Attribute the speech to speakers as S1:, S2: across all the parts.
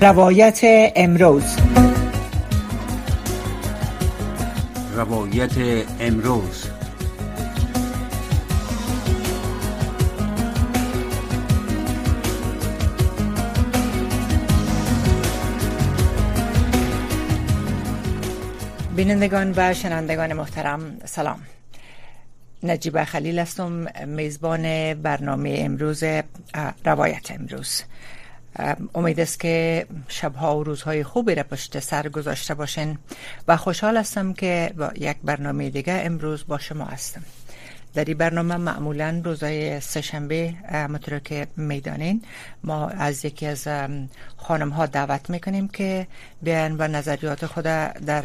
S1: روایت امروز.
S2: روایت امروز.
S1: بینندگان و شنوندگان محترم سلام. نجیب خلیل هستم میزبان برنامه امروز روایت امروز. امید است که شبها و روزهای خوبی را پشت سر گذاشته باشین و خوشحال هستم که با یک برنامه دیگه امروز با شما هستم. در این برنامه معمولا روزای سهشنبه مطور که می‌دانین. ما از یکی از خانم ها دعوت می‌کنیم که بیان و نظریات خود در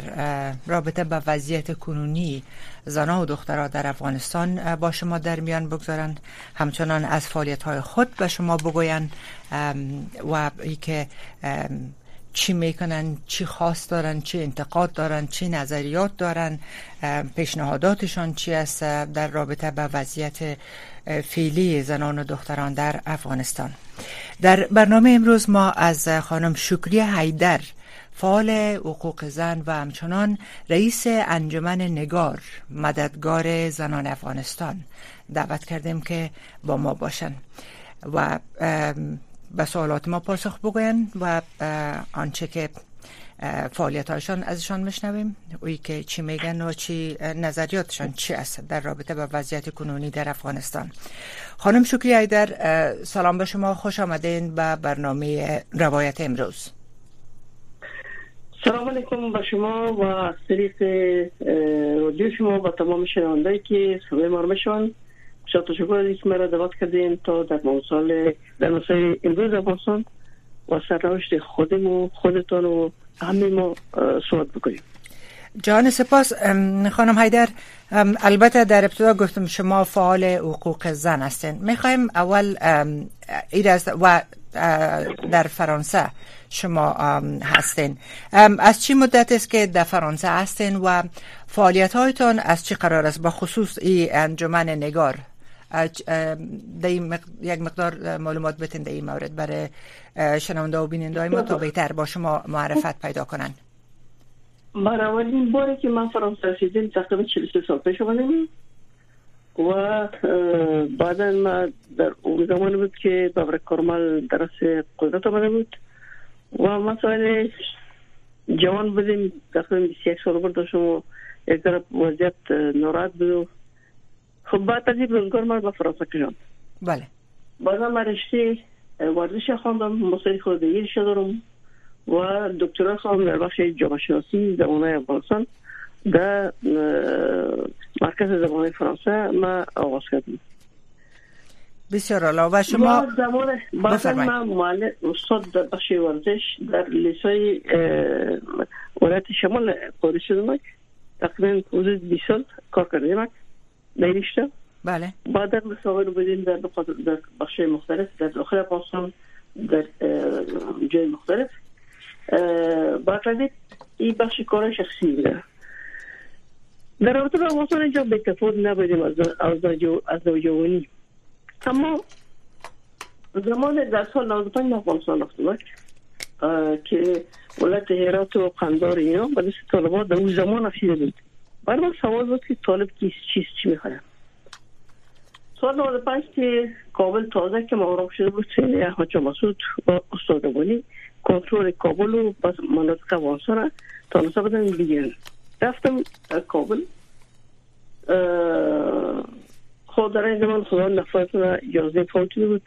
S1: رابطه با وضعیت کنونی زنها و دخترها در افغانستان با شما در میان بگذارن. همچنان از فعالیت های خود به شما بگوین و ای چی می‌کنن چی خواست دارن چی انتقاد دارن چی نظریات دارن پیشنهاداتشان چی است در رابطه با وضعیت فعلی زنان و دختران در افغانستان. در برنامه امروز ما از خانم شکری حیدر فعال حقوق زن و همچنان رئیس انجمن نگار مددگار زنان افغانستان دعوت کردیم که با ما باشن و به سوالات ما پاسخ بگوین و آنچه که فعالیت هایشان ازشان میشنویم اوی که چی میگن و چی نظریاتشان چی است در رابطه با وضعیت کنونی در افغانستان. خانم شکری ایدر سلام به شما. خوش آمدین به برنامه روایت امروز.
S3: سلام علیکم به شما و از طریق رادیو شما و تمام شنوندهایی که ما شاد تشکر از که مرا دعوت کردین تا در موضوع در مسائل امروز افغانستان و سرنوشت خودم و خودتان و همه ما صحبت بکنیم
S1: جان سپاس خانم حیدر البته در ابتدا گفتم شما فعال حقوق زن هستین می‌خوایم اول ایر و در فرانسه شما هستین از چی مدت است که در فرانسه هستین و فعالیت هایتان از چی قرار است با خصوص ای انجمن نگار یک مقدار معلومات بتین در این مورد. برای شنونده و بیننده های ما تا بهتر با شما معرفت پیدا کنن.
S3: من اولین باری که من فرانسه رسیدم تقریبا 43 سال پیش آمدم و بعدا ما در اون زمان بود که بابر کرمال درس قدرت آمده بود. و مسائل جوان بودیم. تقریبا 21 سال بود. و یک طرف وضعیت ناراحت بود خب بعد از این من به فرانسه کشم
S1: بله.
S3: بعدا من رشته ورزش خواندم مسائل خود دارم و دکترا خواهم در بخش جامعه شناسی زبانه افغانستان در مرکز زبانه فرانسه ما آغاز کردیم.
S1: بسیار علا و شما
S3: زمان بعد ما معلم استاد در بخش ورزش در لیسای ولایت شمال قادر شدم تقریبا حدود 20 سال کار کردیم در
S1: بله.
S3: بعد در مسابقه بودیم در در بخش مختلف در داخل افغانستان در جای مختلف. بعد این بخش کار شخصی بوده در رابطه با افغانستان اینجا به تفاوت نبودیم از از نوجوانی اما زمان در سال 95 افغانستان رفتم که ولایت هرات و قندار اینا به دست طالبات در اون زمان افیده بود. برای من سوال بود که طالب کیست چیست چی می‌خوایم؟ سال 95 که کابل تازه که معروف شده بود سینه احمد مسعود و استاد ابانی کنترل کابل و بس مناطق افغانستان تا نصب بدن بگیرن. رفتم کابل. خود در این زمان خدا نفرت و اجازه فوتی بود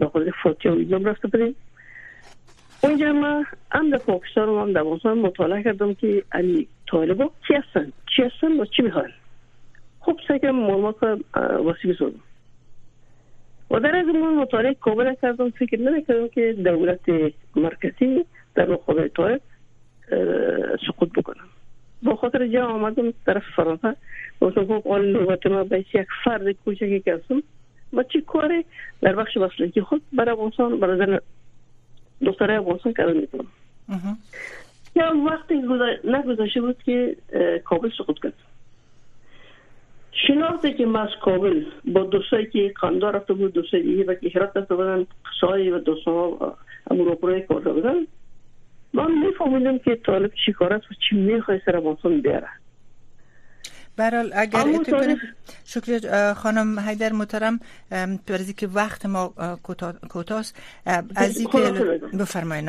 S3: به خود فوتی و ایدام رفته بدیم اونجا ما هم در پاکستان و هم در افغانستان مطالعه کردم که علی طالبا کی هستن؟ چی هستن و چی می‌خوان؟ خب سعی معلومات وسیع بسازم و در از من مطالعه کامل کردم فکر نکردم که دولت مرکزی در مقابل طالب سقوط بکنم. با خاطر جا آمدم طرف فرانسه گفتم خب آن نوبت ما به یک فرد کوچکی که هستم و چی کاری در بخش مسلکی خود برای افغانستان برای دختره افغانستان کردن می‌کنم. یا وقتی نگذاشته بود که کابل سقوط کرد. شناخته که ما از کابل با دوستایی که قندار رفته بود دوستایی دیگه و که هرات رفته بودن سای و دوستان اما رو کرده بودن من میفهمیدم که طالب چی کار و چی می‌خواه سر افغانستان بیاره.
S1: برال اگر کنیم شکر خانم حیدر محترم پرزی که وقت ما کوتاست. از این که بفرمایید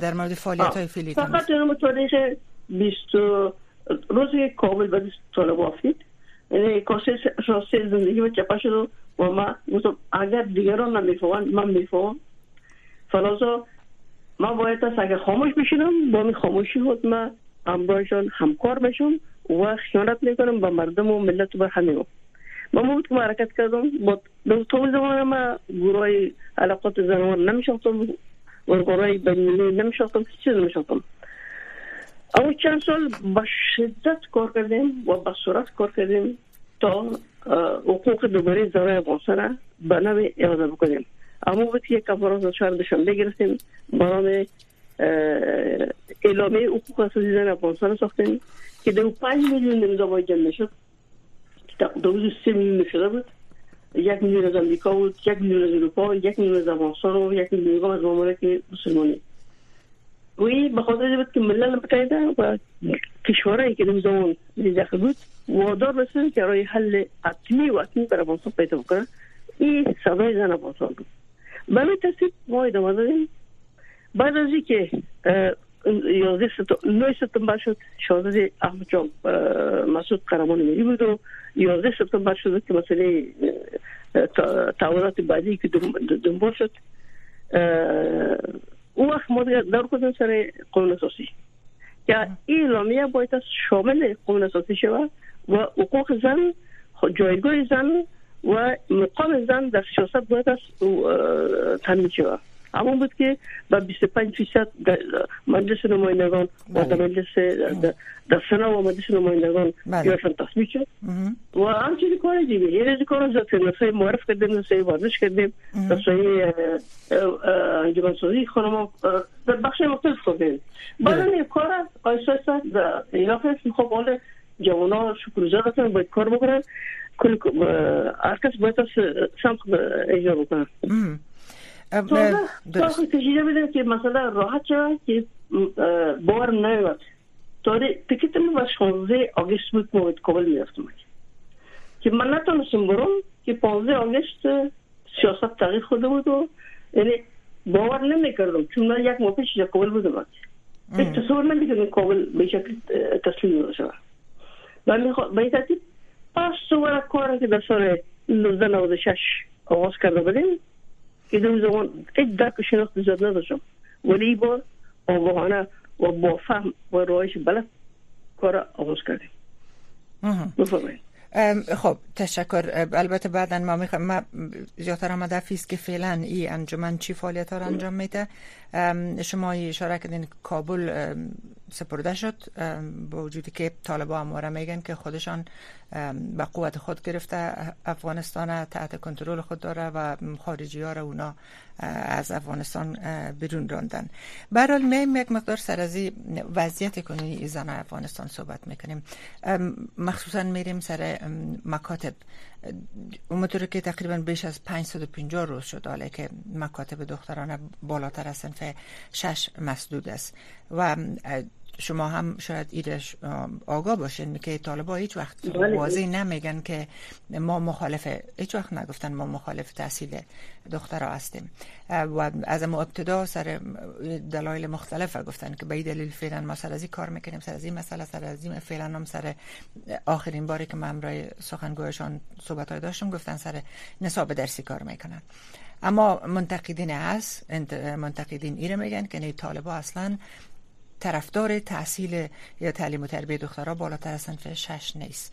S1: در مورد فعالیت های فعلی
S3: فقط جناب تاریخ 20 روزی کابل بعد طالب آفید یعنی کاسه شاسته زندگی و چپا شد و ما گفتم اگر دیگران نمی‌فهمند من میفهم فلازا ما باید است اگر خاموش بشیدم با می خاموشی خود ما همراهشان همکار بشم. و خیانت می‌کنم با مردم و ملت و همه ما بود که حرکت کردم با در زمان ما گروه علاقات زنوار نمیشاختم و گروه بینیلی نمیشاختم چیز نمیشاختم اما چند سال با شدت کار کردیم و با سرعت کار کردیم تا حقوق دوباره زنای افغانستان به نوی اعاده بکنیم. اما بود یک کنفرانس چهار دوشنبه گرفتیم برای اعلامیه حقوق اساسی زن افغانستان ساختیم. که دو پنج میلیون نمزا جمع شد دو سه میلیون شده بود. یک میلیون از امریکا بود یک میلیون از اروپا یک میلیون از افغانستان و یک میلیون از ممالک مسلمانی. وی به خاطر بود که ملل متحده و کشورهایی که نمزمان داخل بود وادار رسید که رای حل حتمی و حتمی بر افغانستان پیدا بکنه. این صدای زن افغانستان بود. به ترتیب ما ادامه دادیم. بعد از 11 9 سپتامبر شد شاهزاده احمد جان مسعود قهرمان ملی بود و 11 سپتامبر شد که مسئله تعاونات بعدی که دنبال شد او وقت ما دور کردن سر قانون که این اعلامیه باید شامل قانون اساسی شود و حقوق زن جایگاه زن و مقام زن در سیاست باید تامین شود همون بود که با 25 فیصد مجلس نمایندگان و در مجلس در سنا و مجلس نمایندگان گرفتن تصویب شد. و همچنین کار دیگه. یه ریزی کار زد نسای معرف کردیم نسای ورزش کردیم. نسای انجمن سازی خانم در بخش مختلف کردیم. بعد این کار آیسا در علاقه خب حال جوانا شکر هستن باید کار بکنن. کل هر کس باید سمت اجرا بکنن تو کشیده بدن که مثلا راحت شد که بار نیومد تاره تکیت ما 16 آگست بود موید کابل می‌رفتم که من نتونستم برم که 15 آگست سیاست تغییر خوده بود و یعنی باور نمی‌کردم. چون من یک ماه پیش کابل بودم. تصور نمی‌کردم کابل به شکل تسلیم شود. و به این ترتیب پس دوباره کار که در سال 1996 آغاز کرده بودیم. که در زمان هیچ درک شناخت زیاد نداشتم ولی با آگاهانه و با فهم و رایش بلد کار آغاز کردیم بفرمایید
S1: خب تشکر البته بعدا ما می‌خوایم ما زیادتر آمده فیست که فعلا ای انجمن چی فعالیت ها رو انجام میده شما اشاره کردین کابل سپرده شد با وجودی که طالبا امواره میگن که خودشان به قوت خود گرفته افغانستان تحت کنترل خود داره و خارجی ها را اونا از افغانستان بیرون راندن. برحال میم یک مقدار سر از وضعیت کنونی زن افغانستان صحبت می‌کنیم. مخصوصا میریم سر مکاتب. اونطور که تقریبا بیش از 550 روز شد حالا که مکاتب دختران بالاتر از سنف شش مسدود است. و شما هم شاید ایرش آگاه باشین که طالبا هیچ وقت بله. واضح نمیگن که ما مخالف هیچ وقت نگفتن ما مخالف تحصیل دخترها هستیم و از ما ابتدا سر دلایل مختلف گفتن که به این دلیل فعلا ما سر از کار می‌کنیم سر از این مسئله سر از این فعلا هم سر آخرین باری که من برای سخنگویشان صحبت های داشتم گفتن سر نصاب درسی کار می‌کنن اما منتقدین هست منتقدین ایره میگن که طالبا اصلا طرفدار تحصیل یا تعلیم و تربیه دخترها بالاتر از سنف شش نیست.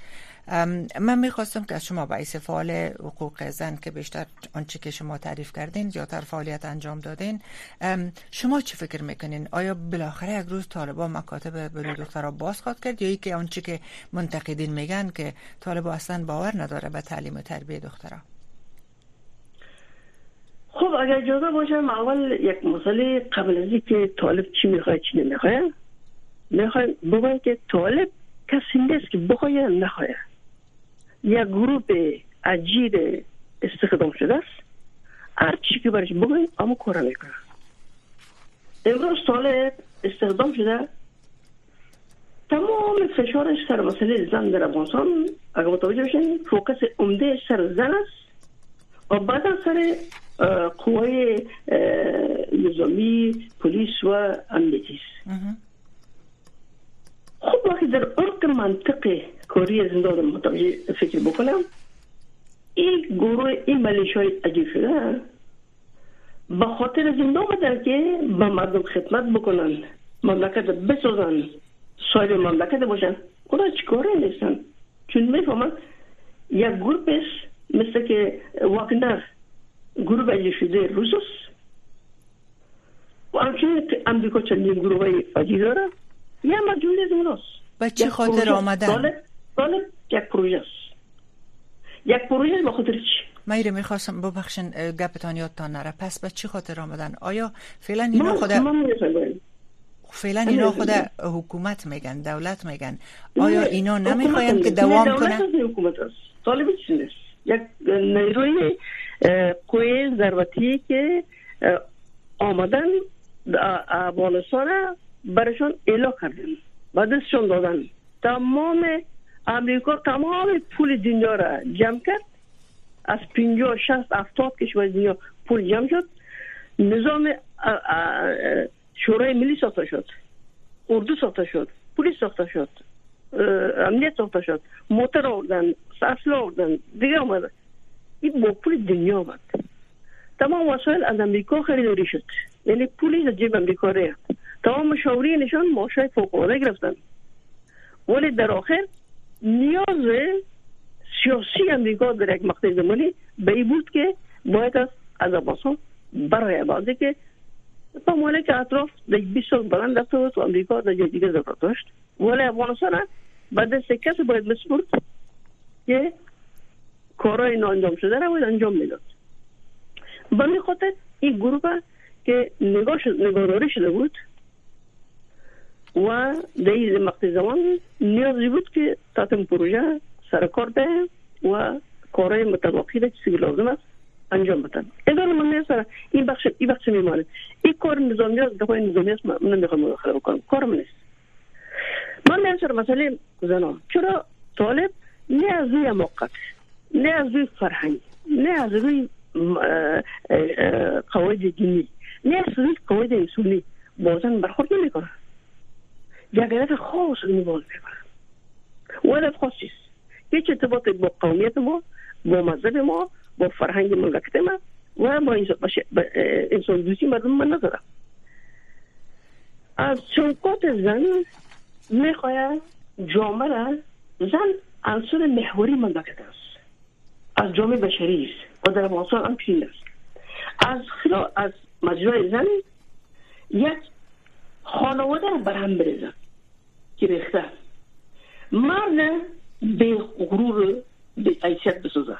S1: من می‌خواستم که از شما باعث فعال حقوق زن که بیشتر آنچه که شما تعریف کردین زیادتر فعالیت انجام دادین. شما چی فکر می‌کنین؟ آیا بالاخره یک روز طالبا مکاتب برای دخترها باز خواد کرد یا ای که آنچه که منتقدین میگن که طالبا اصلا باور نداره به تعلیم و تربیه دخترها؟
S3: اگر اجازه باشم اول یک مسئله قبل از که طالب چی می‌خواد چی نمی‌خواد می‌خواد بگویم که طالب کسی نیست که بخواه نخواه یک گروه عجیب استخدام شده است. هر چی که برش بگویم اما کار می‌کنه. امروز طالب استخدام شده. تمام فشارش سر مسئله زن در افغانستان. اگر متوجه بشین فوکس عمده سر زن است. و بعد سر قوای نظامی پلیس و امنیتی خب وقتی در عرق منطق کاری زندان متوجه فکر بکنم این گروه این ملیشای عجیب شده به خاطر زندان آمدن که به مردم خدمت بکنن مملکت بسازن صاحب مملکت باشن اونا چیکاره نیستن؟ چون می‌فهمن یک است مثل که واگنر گروه اجی شده روسوس و همچنین امریکا چندین گروه اجی داره. یه مجموعه از اوناست.
S1: به چه خاطر آمدن؟
S3: طالب یک پروژه است. یک پروژه به خاطر چی؟
S1: میره می‌خواستم ببخشن گپتان یادتان نره. پس به چی خاطر آمدن؟ آیا فعلا اینا خود فعلا اینا خود حکومت میگن دولت میگن. آیا اینا نمی‌خواین که دوام کنن؟
S3: حکومت است. طالب چی نیست؟ یک نیروی ضربتی که آمدن افغانستان برشان اعلا کردن و دستشان دادن تمام امریکا تمام پول دنیا را جمع کرد از 50 60 70 کشور دنیا پول جمع شد نظام شورای ملی ساخته شد اردو ساخته شد پلیس ساخته شد امنیت ساخته شد موتر آوردن اصل آوردن دیگه آمد این با پول دنیا آمد تمام وسایل از امریکا خریداری شد. یعنی پولی از جیب امریکا ریخت. تمام مشاوری نشان ماشای فوق گرفتن. ولی در آخر نیاز سیاسی امریکا در یک مقطع زمانی به ای بود که باید از افغانستان برای بازی که با که اطراف در 20 سال بلند رفته بود و امریکا در جای دیگه ضرورت داشت. ولی افغانستان بعد دست کسی باید مسپرد که کارهای نانجام شده را باید انجام می‌داد. به می خاطر این گروه که نگاه شد نگاهداری شده بود و در این مقطع زمان نیازی بود که تاتم پروژه سرکار ده و کارهای متباقی که چیزی لازم است انجام بدن. اداره من سر این بخش این بخش میمانه این کار نظامی است دفعه نظامی است من نمی‌خوام مداخله بکنم. کارم نیست. من سر مسئله زنان چرا طالب نه از روی موقت نه از روی فرهنگ نه از روی قواعد دینی نه روی قواعد انسانی بازن برخورد نمی‌کنه یک هدف خاص نواز می‌کنه و هدف خاص چیست هیچ ارتباط با قومیت ما با مذهب ما با فرهنگ مملکت ما و با انسان دوستی مردم من ندارم از چنکات زن می‌خواید جامعه زن عنصر محوری مملکت است از جامعه بشری است و در افغانستان هم پیشین است. از خلا از مجرای زن یک خانواده را برهم بریزن که ریخته. مرد به غرور به عیشت بسازه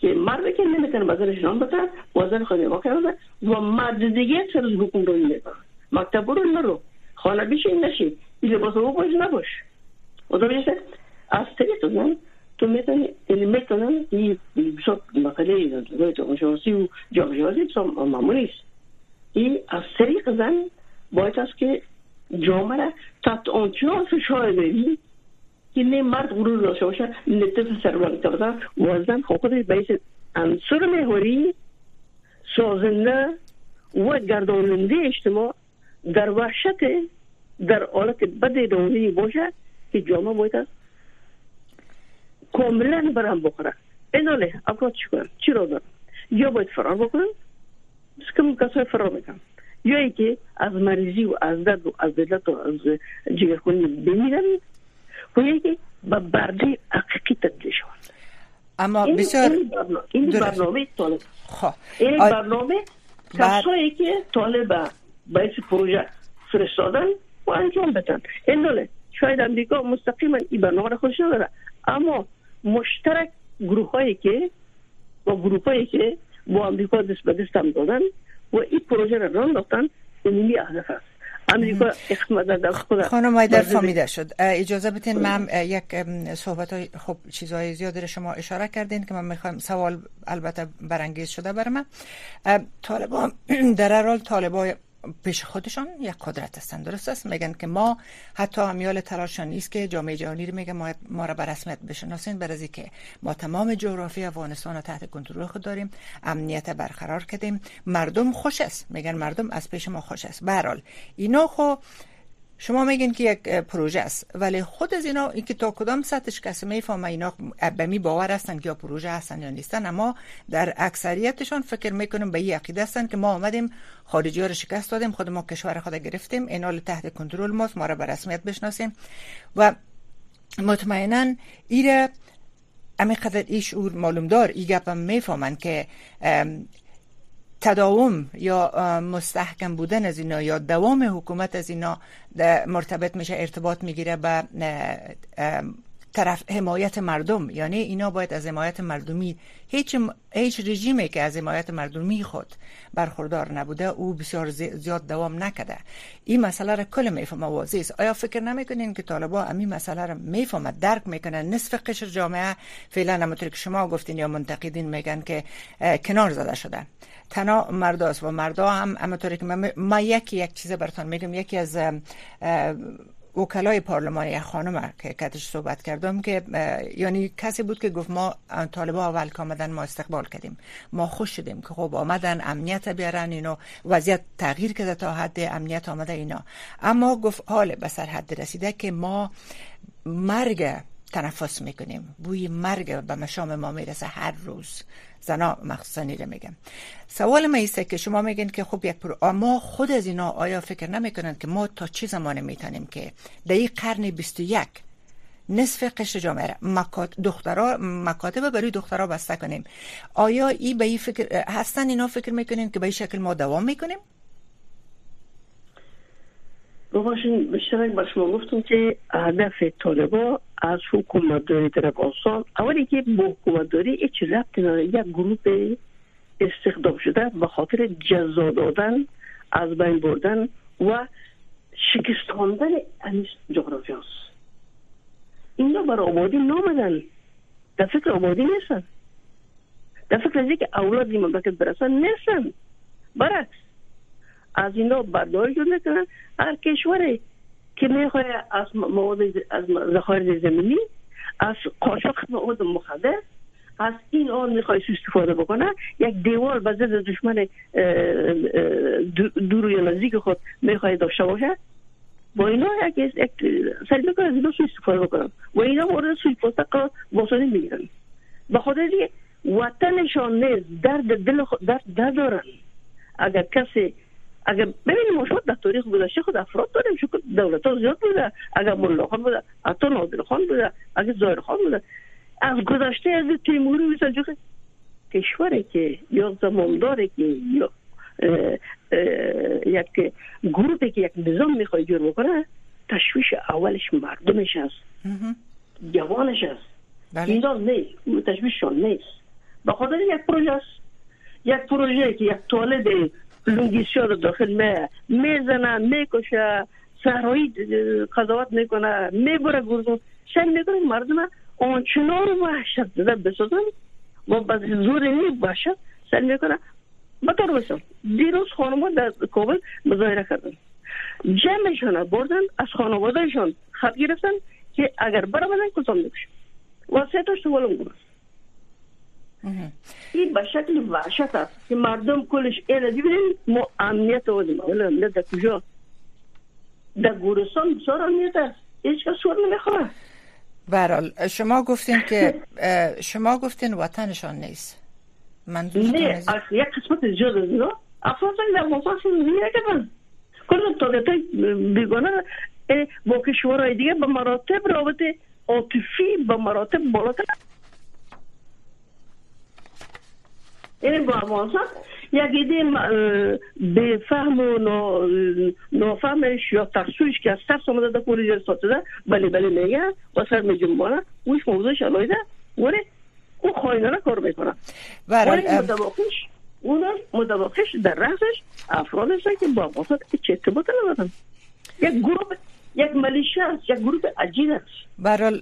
S3: که مرد که نمی‌تونه بازارش نام بتن بازار خود نگاه کرده و مرد دیگه سر از حکم روی می‌کنه مکتب برو نرو. خانه بشین نشی. لباس رو باش نباش. و دو از طریق زن تو می‌تونی یعنی می‌تونن این بسیار مقاله روی و جامعه بسیار معمولی است این از طریق زن باید است که جامعه را تحت آنچنان فشار بری که نه مرد غرور داشته باشه نه طفل سربلند کرده و زن خودش باعث انصر محوری سازنده و گرداننده اجتماع در وحشت در حالت بد دونی باشه که جامعه باید است کاملا برم بخوره. ایناله افراد چی کنن؟ چی را دارن؟ یا باید فرار بکنن؟ کم کسای فرار می‌کنن. یا ای که از مریضی و از درد و از دلت و از جگرخونی بمیرن و یکی به برده حقیقی تبدیل شوند
S1: اما بسیار
S3: این برنامه طالب. خب. این برنامه کسایی که طالب باید پروژه فرستادن و انجام بدن. این دوله شاید امریکا مستقیما این برنامه خودش نداره. اما مشترک گروه هایی که با گروه هایی که با امریکا دست به دست هم دادن و این پروژه را ران دادن اینمی هدف است. امریکا
S1: خانم مایدر فامیده شد. اجازه بتین من یک صحبت های خب چیزهای زیادی رو شما اشاره کردین که من می‌خوام سوال البته برانگیز شده بر من. طالبان در هر حال طالبان پیش خودشان یک قدرت هستند درست است؟ میگن که ما حتی امیال تلاشان نیست که جامعه جهانی رو میگه ما, ما را به رسمیت بشناسین بر که ما تمام جغرافی افغانستان رو تحت کنترل خود داریم امنیت برقرار کردیم. مردم خوش است. میگن مردم از پیش ما خوش است. به اینا خو شما میگین که یک پروژه است ولی خود از اینا اینکه تا کدام سطحش کسی می‌فهمه اینا به باور هستن که یا پروژه هستن یا نیستن اما در اکثریتشان فکر می‌کنم به این عقیده هستن که ما آمدیم خارجی ها رو شکست دادیم خود ما کشور خود گرفتیم اینا تحت کنترل ماست ما را به رسمیت بشناسیم. و مطمئنا ایره امی قدر ایش اور معلوم دار ای گپم می‌فهمن که تداوم یا مستحکم بودن از اینا یا دوام حکومت از اینا مرتبط میشه ارتباط می‌گیره به طرف حمایت مردم یعنی اینا باید از حمایت مردمی هیچ هیچ رژیمی که از حمایت مردمی خود برخوردار نبوده او بسیار زیاد دوام نکده. این مسئله را کل می‌فهمه واضح است. آیا فکر نمی‌کنین که طالبا امی مسئله را می‌فهمه درک می‌کنه نصف قشر جامعه؟ فعلا همونطور که شما گفتین یا منتقدین میگن که کنار زده شده. تنها مرداست و مردا هم همونطوری که ما یکی یک چیز براتون میگم. یکی از وکلای پارلمانی خانم که کتش صحبت کردم که یعنی کسی بود که گفت ما طالبا اول که آمدن ما استقبال کردیم. ما خوش شدیم که خب آمدن امنیت بیارن اینو وضعیت تغییر کرده تا حد امنیت آمده اینا. اما گفت حال به سر حد رسیده که ما مرگ تنفس می‌کنیم. بوی مرگ به مشام ما می‌رسه هر روز. زنا مخصوصا رو میگم سوال ما ایسته که شما میگین که خب یک پرو اما خود از اینا آیا فکر نمی‌کنند که ما تا چه زمان می‌تونیم که در این قرن 21 نصف قشر جامعه مکات دخترها مکاتب برای دخترها بسته کنیم. آیا ای به این فکر هستن اینا فکر می‌کنین که به این شکل ما دوام می‌کنیم؟
S3: بباشین بیشتر بر شما گفتم که هدف طالبا از حکومت داری در افغانستان اولی که با حکومت داری ربط نداره. یک گروه استخدام شده به خاطر جزا دادن از بین بردن و شکستاندن این جغرافی هست اینا بر آبادی نامدن. در فکر آبادی نیستن. در فکر از که اولاد این مملکت برسن نیستن. برعکس از اینا برداری جور می‌کنن. هر کشوری می‌خواه از مواد از ذخایر زمینی از قاچاق مواد مخدر از این آن می‌خوای استفاده بکنه. یک دیوار به ضد دشمن دور یا نزدیک خود می‌خوای داشته باشه. با اینا یک سری می‌کنه از اینا استفاده بکنن و اینا مورد سوی قرار باسانی می‌گیرن. به خاطر وطنشان نیست درد دل خود درد دارن. اگر کسی اگر ببینیم شما در تاریخ گذشته خود افراد داریم چون دولت ها زیاد بوده. اگر ملا خان بوده حتی نادر خان بوده. اگر زایر خان بوده. از گذشته از تیموری مثلا کشوری که یا زمانداری که یا یک گروهی که یک نظام می‌خواد جور بکنه تشویش اولش مردمش است. جوانش است. بله. اینا نیست. تشویششان نیست. به خاطر یک پروژه است. یک پروژه که یک تولد لونگیسیا رو داخل می می‌زنه می‌کشه صحرایی قضاوت می‌کنه می‌بره گردون شن می‌کنه مردم آنچنان وحشت زده بسازن و با زور نی وحشت سن می‌کنه بطور بسن دیروز خانمان در کابل مظاهره کردن. جمعشان بردن از خانوادهشان خط گرفتن که اگر برامدن کتام می‌کشن و سه تاش تو این به شکل وحشت است که مردم کلش اینه. ببینید ما امنیت آدیم امنیت در کجا؟ در گورستان بسیار امنیت است. هیچ کس سور نمی‌خواه
S1: برال شما گفتین که شما گفتین وطنشان نیست.
S3: منظورتون نه یک قسمت زیاد از اینا. افراد در مفاصل نگردن کل طاقت بیگانه با کشورهای دیگه به مراتب رابطه عاطفی به مراتب بالاتر. این با افغانستان یک ایده به فهم و نافهمش یا ترسویش که از ترس آمده در پولی جر ساتده بله بله میگه و سر می جنبانه اوش موضوعش علایده ولی او خواهینانه کار می‌کنه ولی مدواقعش اون مدواقعش در رأسش افراد هستن که با افغانستان هیچ ارتباط ندارن یک گروه یک ملیشه است یک گروه عجیب است
S1: برحال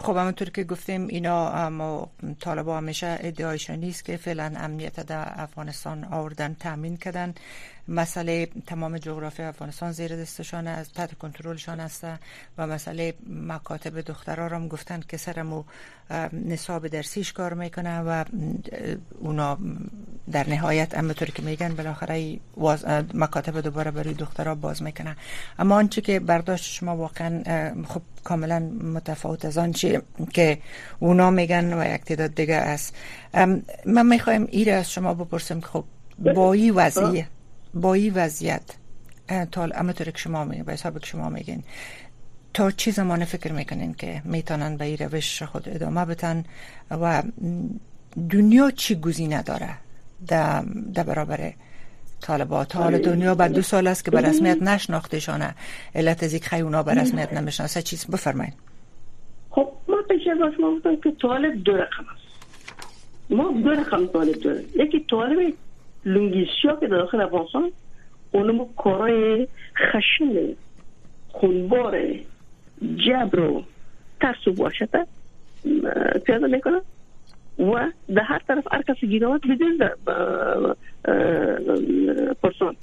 S1: خب همونطور که گفتیم اینا اما طالبا همیشه ادعایشان نیست که فعلا امنیت در افغانستان آوردن تامین کردن. مسئله تمام جغرافی افغانستان زیر دستشان از تحت کنترلشان است و مسئله مکاتب دخترها را هم گفتن که سرمو نصاب درسیش کار می‌کنه و اونا در نهایت همونطور که میگن بالاخره مکاتب دوباره برای دخترها باز می‌کنه اما آنچه که برداشت شما واقعا خب کاملا متفاوت از آنچه که اونا میگن و یک تعداد دیگه است. من می‌خوایم ایره از شما بپرسم که خب با این وضعیت با این وضعیت تا امطور که شما میگین به حساب که شما میگین تا چی زمان فکر می‌کنین که می‌تونن به این روش خود ادامه بتن و دنیا چی گزینه داره در برابر طالبات. حال دنیا بعد دو سال است که به رسمیت نشناختشانه. علت از یک اونا به رسمیت نمی‌شناسه چیز بفرمایید.
S3: خب ما پیش از ما گفتم که طالب دو رقم است. ما دو رقم طالب داره یکی طالب لونگیسیا که داخل افغانستان اونم کارای خشن خونبار جبر و ترس و وحشت پیاده می‌کنن و در هر طرف کسی گیرامت بدون پرسان.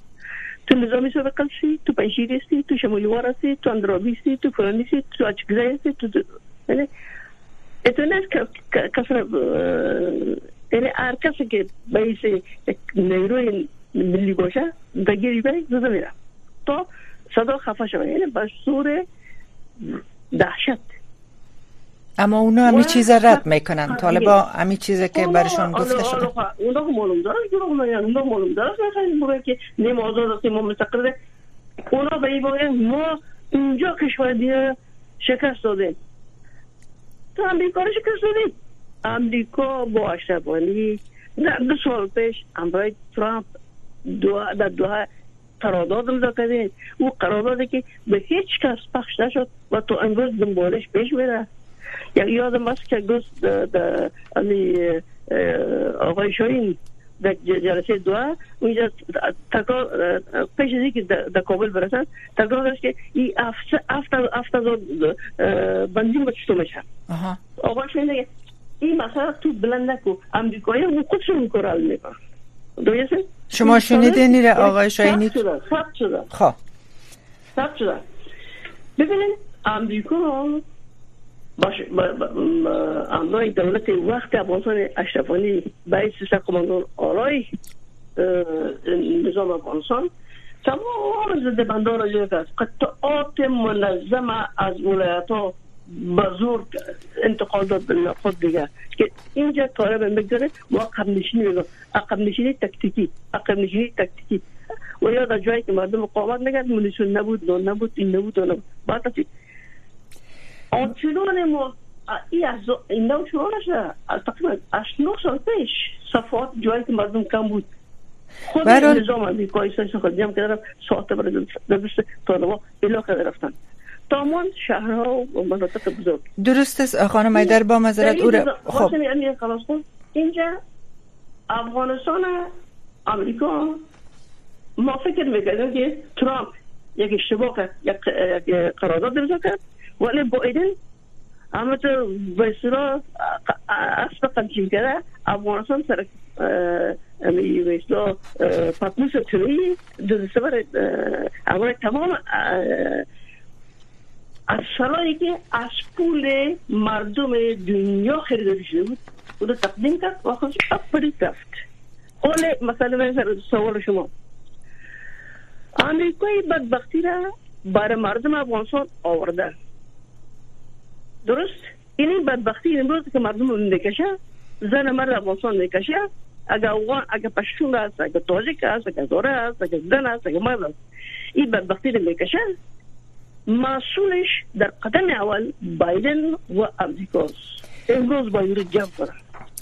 S3: تو نظامی سابق هستی تو پنشیر هستی تو هستی تو اندرابی هستی تو فلانی هستی تو اچگزای هستی تو یعنی اتونه کسر یعنی هر کسی که باید نیروی ملی باشه دگیری بری زده میره. تا صدا خفه شده یعنی به دهشت.
S1: اما اونا همی چیز رد می‌کنن. طالبا همی چیز که برشان گفته شده.
S3: اونا معلوم داره اونا معلوم داره خیلی که نیم آزاد است ما مستقل اونا به این ما اینجا کشور دیگه شکست داده تو امریکا رو شکست دادیم. امریکا با اشتبانی در دو سال پیش امرای ترامپ دو در دو قرارداد امضا کردین او قراردادی که به هیچ کس پخش نشد و تو امروز دنبالش پیش میره یادم است که گفت در آقای شاین در جلسه دو اونجا تکرار پیش از که در کابل برسن تکرار داشت که این هفت هزار بنزین با چطور میشه آقای شاین این مسئله تو بلند نکو امریکایی هم خودشون کار می‌کنن.
S1: شما شنیدین را آقای شاینی
S3: ثبت شده.
S1: خب.
S3: ثبت شده. ببینید امریکا امنای دولت وقت افغانستان اشرفانی به سیسا کماندون آرای نظام افغانستان تمام زده بندان را کرد قطعات منظم از ولایت ها بزرگ انتقال داد به خود دیگه که اینجا طالب می‌گذاره و عقب نشینی میگه عقب نشینی تکتیکی عقب نشینی تکتیکی. و یا در جایی که مردم مقاومت میگن منیسون نبود نه نبود این نبود نه بعد چی آنچنان ما این از این نو شروع نشده تقریبا از 9 سال پیش صفات جایی که مردم کم بود. خود. نظام امریکایی سایس خود جمع کردن ساعت برای دست طالبا علاقه رفتن تمام شهرها و مناطق بزرگ.
S1: درست است خانم ایدر با مذارت او
S3: خب. اینجا افغانستان امریکا ما فکر می‌کردیم که ترامپ یک اشتباه یک قرارداد امضا کرد. ولی بایدن اما تو به اصطلاح اسب قمچین کرده افغانستان سر امی اصطلاح پتنوس توی دو سبر اول تمام از سلایی که از پول مردم دنیا خریداری شده بود او تقدیم کرد و خودش اپری رفت. حال مثلا من سوال شما. امریکای بدبختی را برای مردم افغانستان آورده. درست؟ این بدبختی امروز که مردم می‌کشه زن مرد افغانستان می‌کشه. اگر افغان اگر پشتون است اگر تاجیک است اگر زوره است اگر زن است اگر مرد است این بدبختی رو می‌کشه. مسئولش در قدم اول بایدن و امریکاست امروز با رو جمع کنه.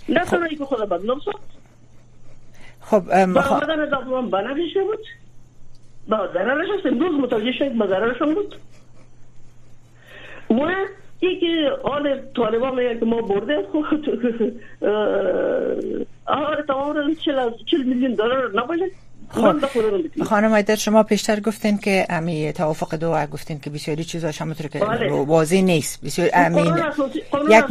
S3: نه تنها که خود بدنام ساخت.
S1: خب
S3: مخوا... با آمدن افغان بنفشه بود. با ضررش هست امروز متوجه شد با ضررشون بود. و که حال طالبان میگه که ما برده خود حال تمام چل میلیون دلار نباشه.
S1: خب خانم ایدر شما پیشتر گفتین که امی توافق دو گفتین که بسیاری چیزاش همونطور که بله. واضح نیست. بسیار امین یک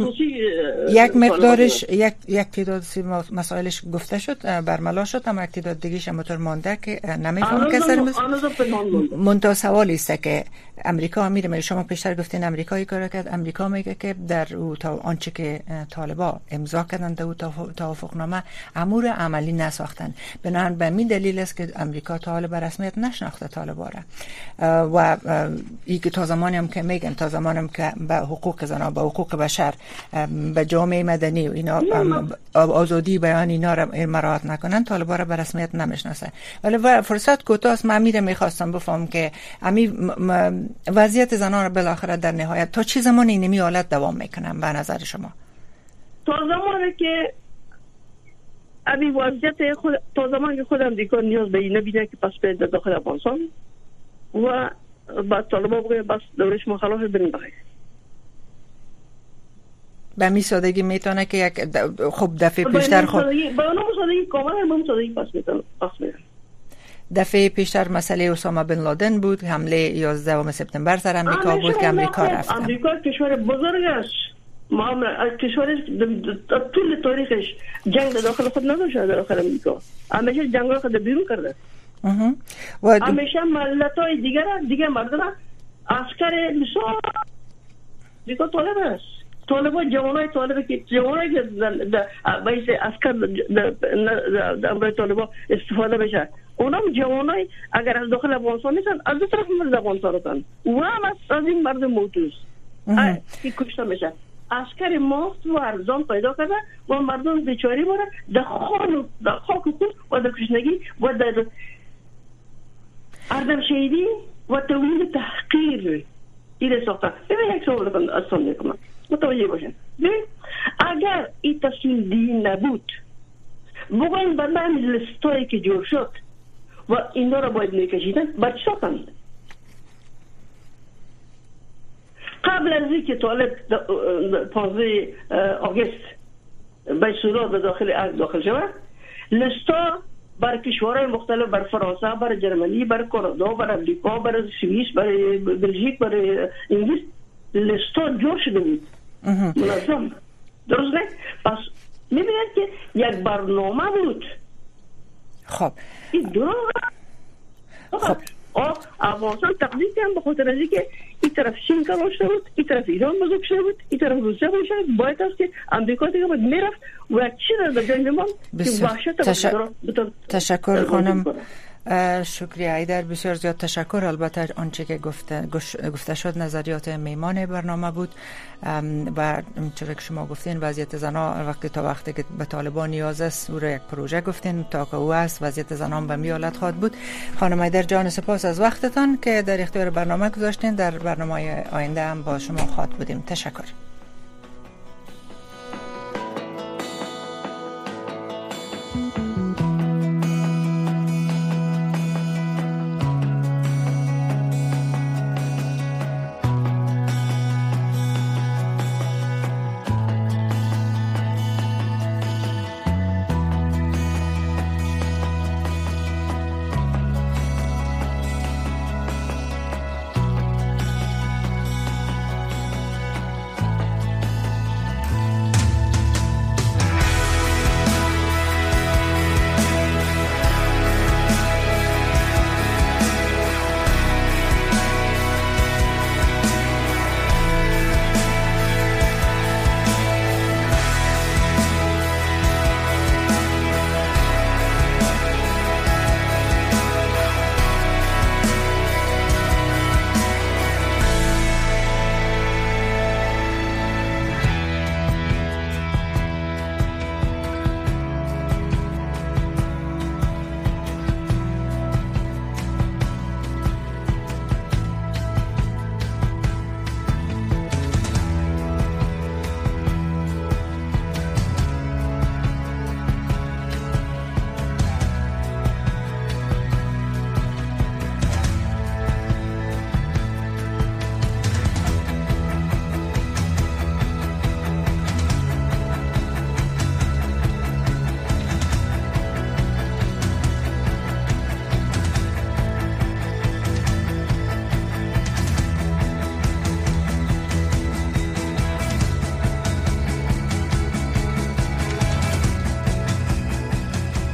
S1: یک مقدارش یک یک تعداد مسائلش گفته شد برملا شد اما یک تعداد دیگه همونطور مانده که نمیفهم که سر منتها سوال است که امریکا میره شما پیشتر گفتین امریکایی کار کرد. امریکا میگه که در او تا آنچه که طالبا امضا کردن در او توافق نامه امور عملی نساختن بنابراین به می دلیل است که امریکا تا حال به رسمیت نشناخته طالبا را و ای که تا زمانی هم که میگن تا زمانی هم که به حقوق زنا به حقوق بشر به جامعه مدنی و اینا آزادی بیان اینا را مراعات نکنن طالبا را به رسمیت نمی‌شناسه ولی فرصت کوتاه است. من میره می‌خواستم بفهم که امی وضعیت زنان را بالاخره در نهایت تا چه زمان اینمی حالت دوام می‌کنن به نظر شما؟
S3: تا زمانی که ابی وضعیت خود تا زمان که خود امریکا نیاز به این نبینه که پس به داخل افغانستان و با طالبا بگه بس دورش ما خلاف بریم بخیر
S1: به می سادگی می‌تونه که یک خب دفعه پیشتر خب
S3: به اونم سادگی کاملا به سادگی پس می‌تونه
S1: دفعه پیشتر مسئله اسامه بن لادن بود حمله 11 سپتامبر سر امریکا بود که امریکا رفت
S3: امریکا کشور بزرگ است. ما کشور طول تاریخش جنگ داخل خود نداشته داخل امریکا. همیشه جنگ خود بیرون کرده. همیشه ملت های دیگر دیگر مردم عسکر مثال دیگه طالب است. طالب های جوان های طالب که جوان های باید اسکر در امرای طالب استفاده بشه. اونم جوان های اگر از داخل افغانستان نیستن از دو طرف مرد افغانستان هستن. و هم از این مرد موتوز که کشته میشه. اسکر ماست و ارزان پیدا کرده و مردم بیچاری باره در خان در خاک خود و در کشنگی و در اردم شهیدی و تولید تحقیر دیده ساختن ببین یک سوال از سال می‌کنم. متوجه باشن ببین اگر این تصمیم دین نبود بگوین به من لستایی که جور شد و اینا را باید میکشیدن بچه قبل از اینکه طالب 15 آگست به سودا به داخل داخل شود لستا بر کشورهای مختلف بر فرانسه بر جرمنی بر کانادا بر امریکا بر سوئیس بر بلژیک بر انگلیس لستا جور شده بود. منظم درست نه؟ پس می‌بینید که یک برنامه بود.
S1: خب.
S3: این دروغ خب. افغانستان تقدیم کردن به خاطر از اینکه این طرف چین کار شده بود این طرف ایران بزرگ شده بود این طرف روسیه بزرگ شده باید است که امریکا دیگه باید می‌رفت و چی در جنگ ما که وحشت
S1: تشکر خانم شکریه ایدر بسیار زیاد تشکر. البته آنچه که گفته, گفته شد نظریات میمان برنامه بود. و چرا که شما گفتین وضعیت زنا وقتی تا وقتی که به طالبان نیاز است او یک پروژه گفتین تا که او است وضعیت زنان به میالت خواهد بود. خانم ایدر جان سپاس از وقتتان که در اختیار برنامه گذاشتین. در برنامه آینده هم با شما خواهد بودیم. تشکر.